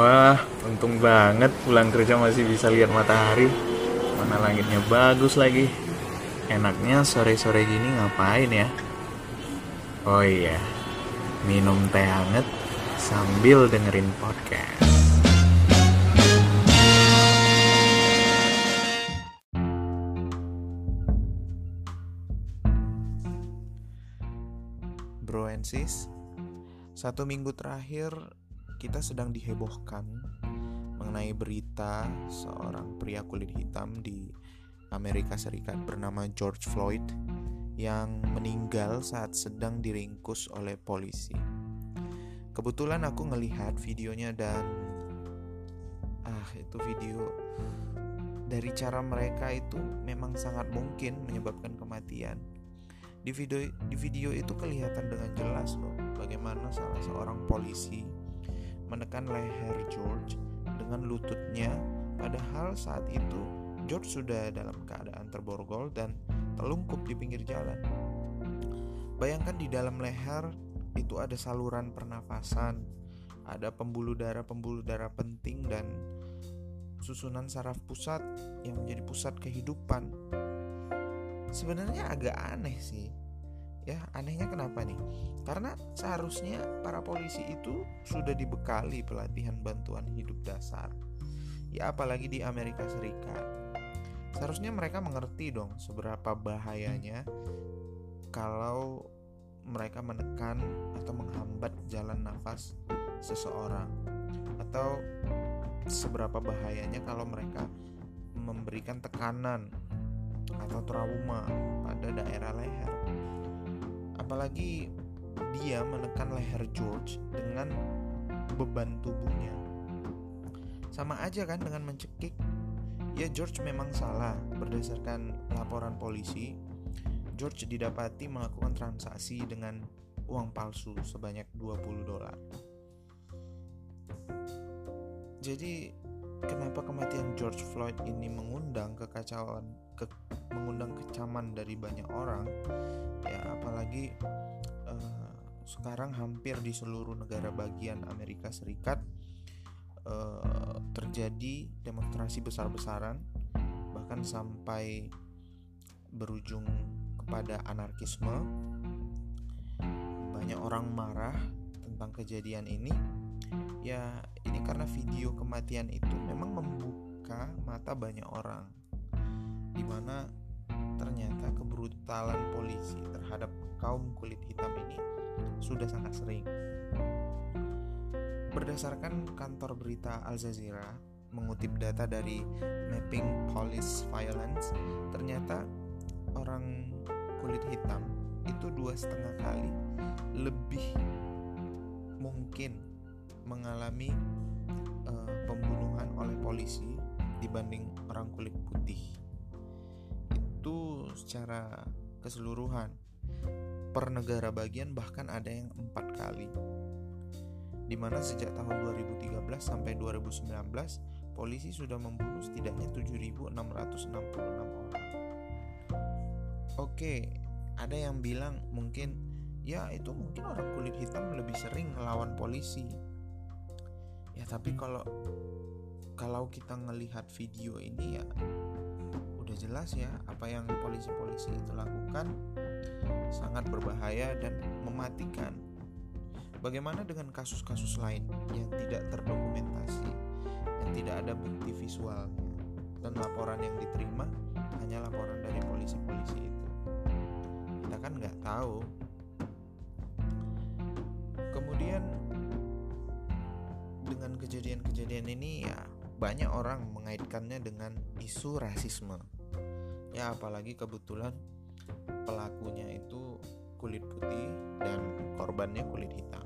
Wah, untung banget pulang kerja masih bisa lihat matahari. Mana langitnya bagus lagi. Enaknya sore-sore gini ngapain ya? Oh iya, minum teh hangat sambil dengerin podcast. Bro and sis, satu minggu terakhir kita sedang dihebohkan mengenai berita seorang pria kulit hitam di Amerika Serikat bernama George Floyd yang meninggal saat sedang diringkus oleh polisi. Kebetulan aku ngelihat videonya dan ah itu video dari cara mereka itu memang sangat mungkin menyebabkan kematian. Di video di video itu kelihatan dengan jelas loh bagaimana salah seorang polisi menekan leher George dengan lututnya padahal saat itu George sudah dalam keadaan terborgol dan telungkup di pinggir jalan. Bayangkan di dalam leher itu ada saluran pernafasan, ada pembuluh darah-pembuluh darah penting dan susunan saraf pusat yang menjadi pusat kehidupan sebenarnya agak aneh sih ya anehnya kenapa nih? Karena seharusnya para polisi itu sudah dibekali pelatihan bantuan hidup dasar. Ya apalagi di Amerika Serikat. Seharusnya mereka mengerti dong seberapa bahayanya kalau mereka menekan atau menghambat jalan nafas seseorang. Atau seberapa bahayanya kalau mereka memberikan tekanan atau trauma pada daerah leher. Apalagi dia menekan leher George dengan beban tubuhnya. Sama aja kan dengan mencekik. Ya George memang salah berdasarkan laporan polisi. George didapati melakukan transaksi dengan uang palsu sebanyak 20 dolar. Jadi kenapa kematian George Floyd ini mengundang kekacauan ke, mengundang kecaman dari banyak orang ya apalagi uh, sekarang hampir di seluruh negara bagian Amerika Serikat uh, terjadi demonstrasi besar-besaran bahkan sampai berujung kepada anarkisme. Banyak orang marah tentang kejadian ini. Ya ini karena video kematian itu memang membuka mata banyak orang di mana ternyata kebrutalan polisi terhadap kaum kulit hitam ini sudah sangat sering. Berdasarkan kantor berita Al Jazeera mengutip data dari Mapping Police Violence ternyata orang kulit hitam itu dua setengah kali lebih mungkin mengalami uh, pembunuhan oleh polisi dibanding orang kulit putih itu secara keseluruhan. Per negara bagian bahkan ada yang empat kali. Di mana sejak tahun 2013 sampai 2019 polisi sudah membunuh setidaknya 7.666 orang. Oke ada yang bilang mungkin ya itu mungkin orang kulit hitam lebih sering melawan polisi. Ya tapi kalau kalau kita ngelihat video ini ya udah jelas ya apa yang polisi-polisi itu lakukan sangat berbahaya dan mematikan. Bagaimana dengan kasus-kasus lain yang tidak terdokumentasi yang tidak ada bukti visualnya? Dan laporan yang diterima hanya laporan dari polisi-polisi itu. Kita kan nggak tahu. Kemudian dengan kejadian-kejadian ini ya banyak orang mengaitkannya dengan isu rasisme. Ya apalagi kebetulan pelakunya itu kulit putih dan korbannya kulit hitam.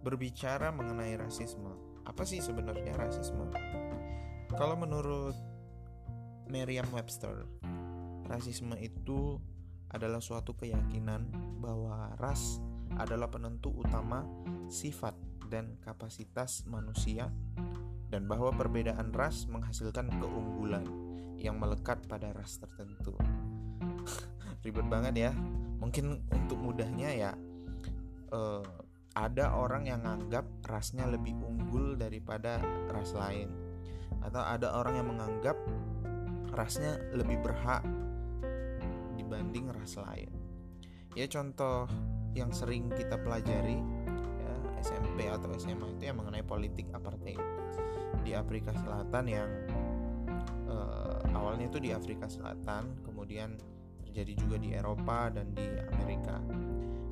Berbicara mengenai rasisme, apa sih sebenarnya rasisme? Kalau menurut Merriam-Webster, rasisme itu adalah suatu keyakinan bahwa ras adalah penentu utama sifat dan kapasitas manusia dan bahwa perbedaan ras menghasilkan keunggulan yang melekat pada ras tertentu. Ribet banget ya. Mungkin untuk mudahnya ya uh, ada orang yang menganggap rasnya lebih unggul daripada ras lain atau ada orang yang menganggap rasnya lebih berhak dibanding ras lain ya contoh yang sering kita pelajari ya, SMP atau SMA itu yang mengenai politik apartheid di Afrika Selatan yang awalnya itu di Afrika Selatan kemudian terjadi juga di Eropa dan di Amerika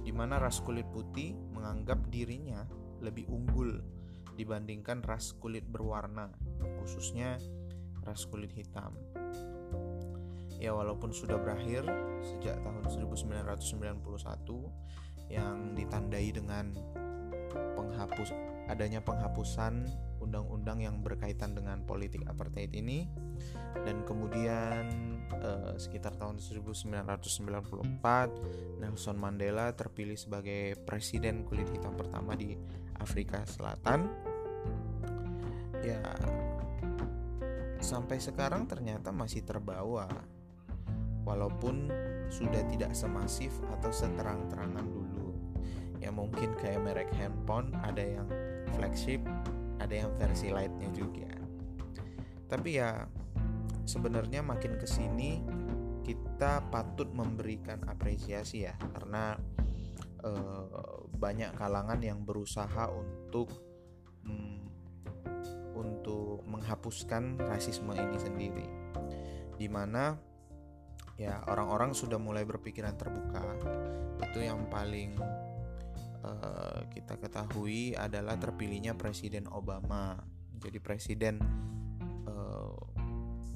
di mana ras kulit putih menganggap dirinya lebih unggul dibandingkan ras kulit berwarna, khususnya ras kulit hitam. Ya walaupun sudah berakhir sejak tahun 1991 yang ditandai dengan penghapus adanya penghapusan undang-undang yang berkaitan dengan politik apartheid ini. Dan kemudian eh, sekitar tahun 1994 Nelson Mandela terpilih sebagai presiden kulit hitam pertama di Afrika Selatan. Ya sampai sekarang ternyata masih terbawa. Walaupun sudah tidak semasif atau seterang-terangan dulu. Ya mungkin kayak merek handphone ada yang flagship ada yang versi lightnya juga. Tapi ya sebenarnya makin ke sini kita patut memberikan apresiasi ya. Karena e, banyak kalangan yang berusaha untuk mm, untuk menghapuskan rasisme ini sendiri. Di mana ya orang-orang sudah mulai berpikiran terbuka. Itu yang paling uh, kita ketahui adalah terpilihnya Presiden Obama. Jadi presiden uh,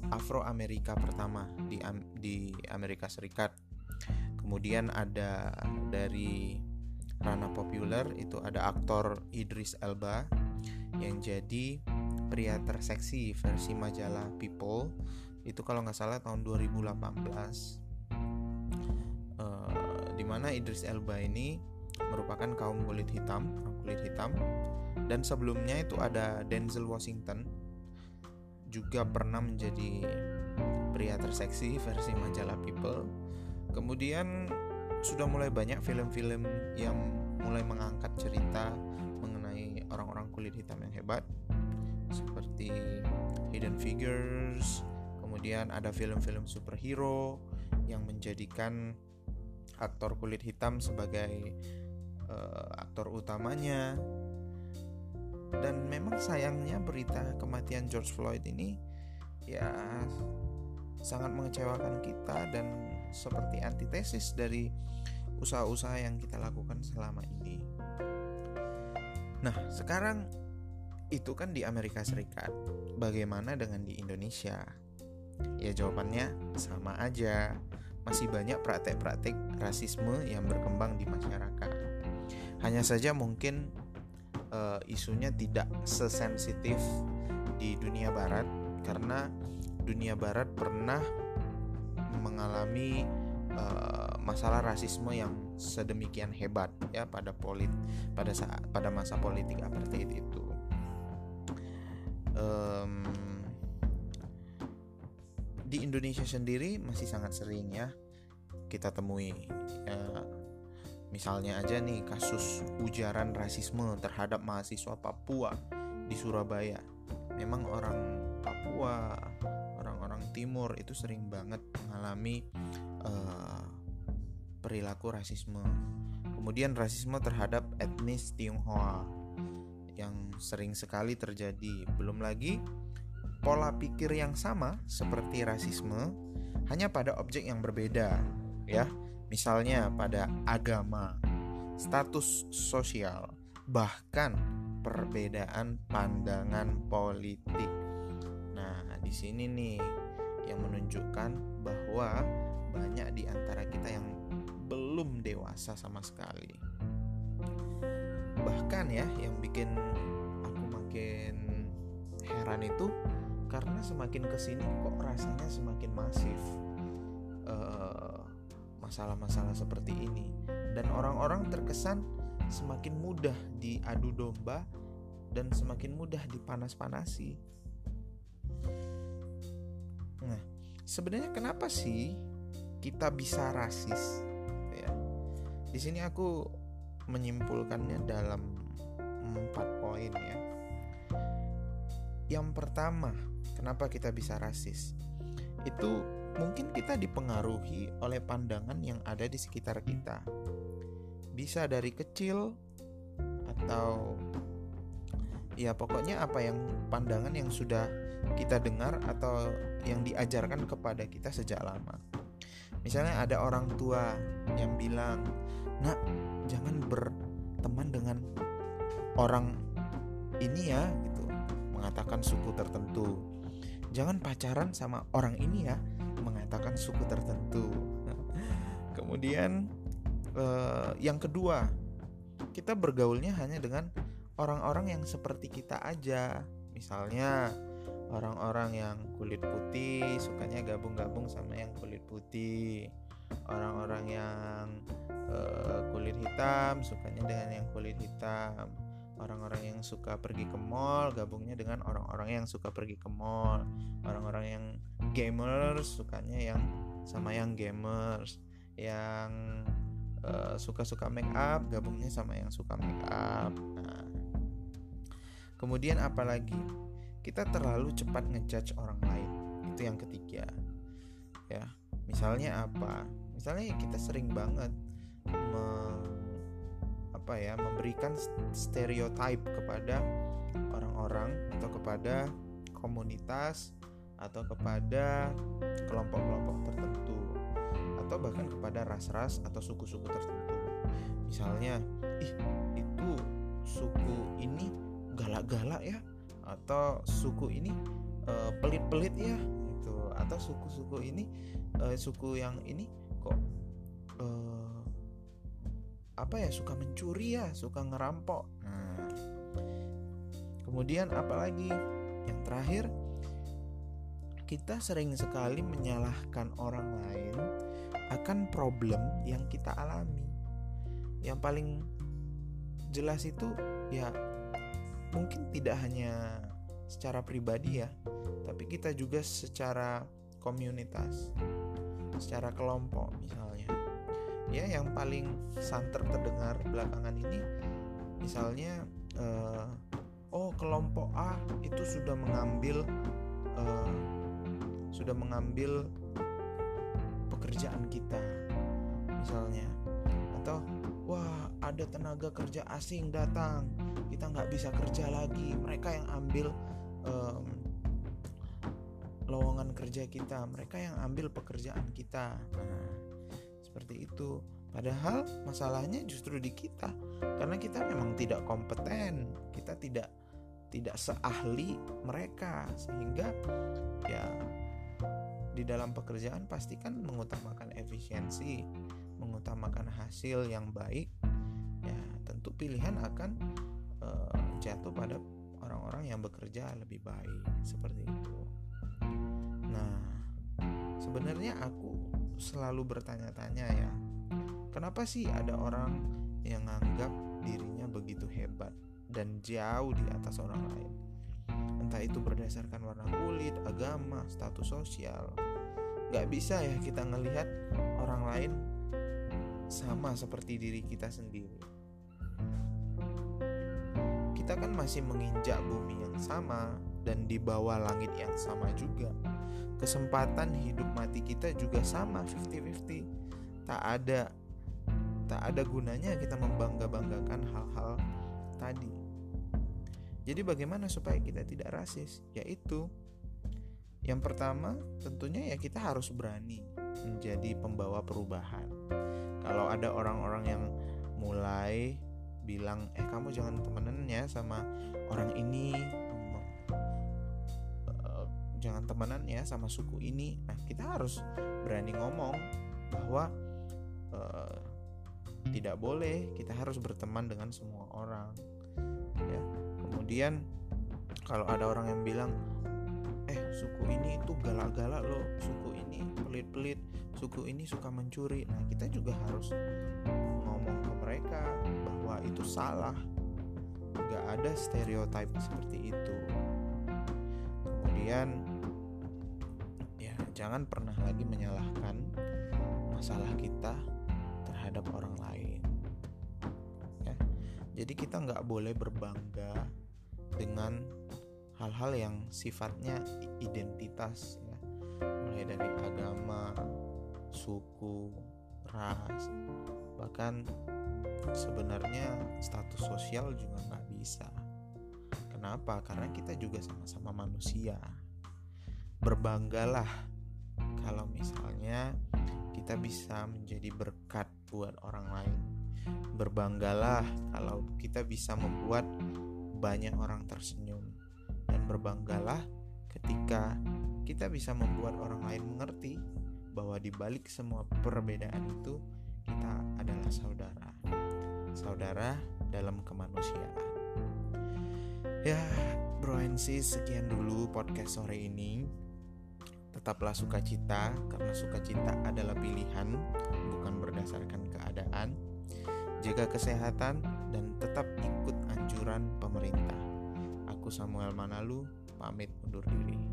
Afro-Amerika pertama di di Amerika Serikat. Kemudian ada dari ranah populer itu ada aktor Idris Elba yang jadi pria terseksi versi majalah People. Itu kalau nggak salah tahun 2018 uh, di mana Idris Elba ini merupakan kaum kulit hitam kulit hitam dan sebelumnya itu ada Denzel Washington juga pernah menjadi pria terseksi versi majalah People. Kemudian sudah mulai banyak film-film yang mulai mengangkat cerita mengenai orang-orang kulit hitam yang hebat seperti Hidden Figures. Kemudian ada film-film superhero yang menjadikan aktor kulit hitam sebagai uh, aktor utamanya dan memang sayangnya berita kematian George Floyd ini ya sangat mengecewakan kita dan seperti antitesis dari usaha-usaha yang kita lakukan selama ini. Nah, sekarang itu kan di Amerika Serikat. Bagaimana dengan di Indonesia? Ya jawabannya sama aja. Masih banyak praktek-praktek rasisme yang berkembang di masyarakat. Hanya saja mungkin uh, isunya tidak sesensitif di dunia barat karena dunia barat pernah mengalami uh, masalah rasisme yang sedemikian hebat ya pada polit pada saat pada masa politik apartheid itu. Um, di Indonesia sendiri masih sangat sering ya kita temui uh, Misalnya aja nih kasus ujaran rasisme terhadap mahasiswa Papua di Surabaya. Memang orang Papua, orang-orang timur itu sering banget mengalami uh, perilaku rasisme. Kemudian rasisme terhadap etnis Tionghoa yang sering sekali terjadi. Belum lagi pola pikir yang sama seperti rasisme hanya pada objek yang berbeda, ya misalnya pada agama, status sosial, bahkan perbedaan pandangan politik. Nah, di sini nih yang menunjukkan bahwa banyak di antara kita yang belum dewasa sama sekali. Bahkan ya, yang bikin aku makin heran itu karena semakin ke sini kok rasanya semakin masif. Uh, masalah-masalah seperti ini dan orang-orang terkesan semakin mudah diadu domba dan semakin mudah dipanas-panasi. Nah, sebenarnya kenapa sih kita bisa rasis? Ya. Di sini aku menyimpulkannya dalam empat poin ya. Yang pertama, kenapa kita bisa rasis? Itu mungkin kita dipengaruhi oleh pandangan yang ada di sekitar kita. Bisa dari kecil atau ya pokoknya apa yang pandangan yang sudah kita dengar atau yang diajarkan kepada kita sejak lama. Misalnya ada orang tua yang bilang, "Nak, jangan berteman dengan orang ini ya," gitu, mengatakan suku tertentu. Jangan pacaran sama orang ini ya, mengatakan suku tertentu. Kemudian eh, yang kedua, kita bergaulnya hanya dengan orang-orang yang seperti kita aja. Misalnya orang-orang yang kulit putih sukanya gabung-gabung sama yang kulit putih orang-orang yang uh, kulit hitam sukanya dengan yang kulit hitam orang-orang yang suka pergi ke mall gabungnya dengan orang-orang yang suka pergi ke mall. Orang-orang yang gamers sukanya yang sama yang gamers. Yang uh, suka-suka make up gabungnya sama yang suka make up. Nah, kemudian apalagi? Kita terlalu cepat ngejudge orang lain. Itu yang ketiga. Ya misalnya apa? Misalnya kita sering banget me, apa ya memberikan stereotip kepada orang-orang atau kepada komunitas atau kepada kelompok-kelompok tertentu atau bahkan kepada ras-ras atau suku-suku tertentu. Misalnya ih itu suku ini galak-galak ya atau suku ini uh, pelit-pelit ya gitu atau suku-suku ini uh, suku yang ini apa ya suka mencuri ya suka ngerampok. Nah kemudian apalagi yang terakhir kita sering sekali menyalahkan orang lain akan problem yang kita alami. Yang paling jelas itu ya mungkin tidak hanya secara pribadi ya, tapi kita juga secara komunitas, secara kelompok misalnya. Ya, yang paling santer terdengar belakangan ini misalnya uh, oh kelompok A itu sudah mengambil uh, sudah mengambil pekerjaan kita misalnya. Atau wah ada tenaga kerja asing datang kita nggak bisa kerja lagi. Mereka yang ambil um, lowongan kerja kita mereka yang ambil pekerjaan kita. Nah seperti itu. Padahal masalahnya justru di kita. Karena kita memang tidak kompeten. Kita tidak tidak seahli mereka. Sehingga ya di dalam pekerjaan pastikan mengutamakan efisiensi mengutamakan hasil yang baik. Ya tentu pilihan akan uh, jatuh pada orang-orang yang bekerja lebih baik. Seperti itu. Sebenarnya aku selalu bertanya-tanya ya, kenapa sih ada orang yang menganggap dirinya begitu hebat dan jauh di atas orang lain? Entah itu berdasarkan warna kulit, agama, status sosial. Gak bisa ya kita ngelihat orang lain sama seperti diri kita sendiri. Kita kan masih menginjak bumi yang sama dan di bawah langit yang sama juga. Kesempatan hidup mati kita juga sama 50-50. Tak ada tak ada gunanya kita membangga-banggakan hal-hal tadi. Jadi bagaimana supaya kita tidak rasis? Yaitu yang pertama tentunya ya kita harus berani menjadi pembawa perubahan kalau ada orang-orang yang mulai bilang eh kamu jangan temenan ya sama orang ini jangan temenan ya sama suku ini. Nah kita harus berani ngomong bahwa uh, tidak boleh kita harus berteman dengan semua orang ya. Kemudian kalau ada orang yang bilang eh suku ini itu galak-galak loh suku ini pelit-pelit suku ini suka mencuri. Nah kita juga harus ngomong ke mereka bahwa itu salah. Nggak ada stereotip seperti itu. Kemudian ya jangan pernah lagi menyalahkan masalah kita terhadap orang lain Jadi kita nggak boleh berbangga dengan hal-hal yang sifatnya identitas ya, mulai dari agama, suku, ras, bahkan sebenarnya status sosial juga nggak bisa. Kenapa? Karena kita juga sama-sama manusia. Berbanggalah kalau misalnya kita bisa menjadi berkat buat orang lain Berbanggalah kalau kita bisa membuat banyak orang tersenyum dan berbanggalah ketika kita bisa membuat orang lain mengerti bahwa di balik semua perbedaan itu kita adalah saudara. Saudara dalam kemanusiaan. Ya, bro and sekian dulu podcast sore ini. Tetaplah sukacita karena sukacita adalah pilihan bukan berdasarkan keadaan jaga kesehatan, dan tetap ikut anjuran pemerintah. Aku Samuel Manalu, pamit undur diri.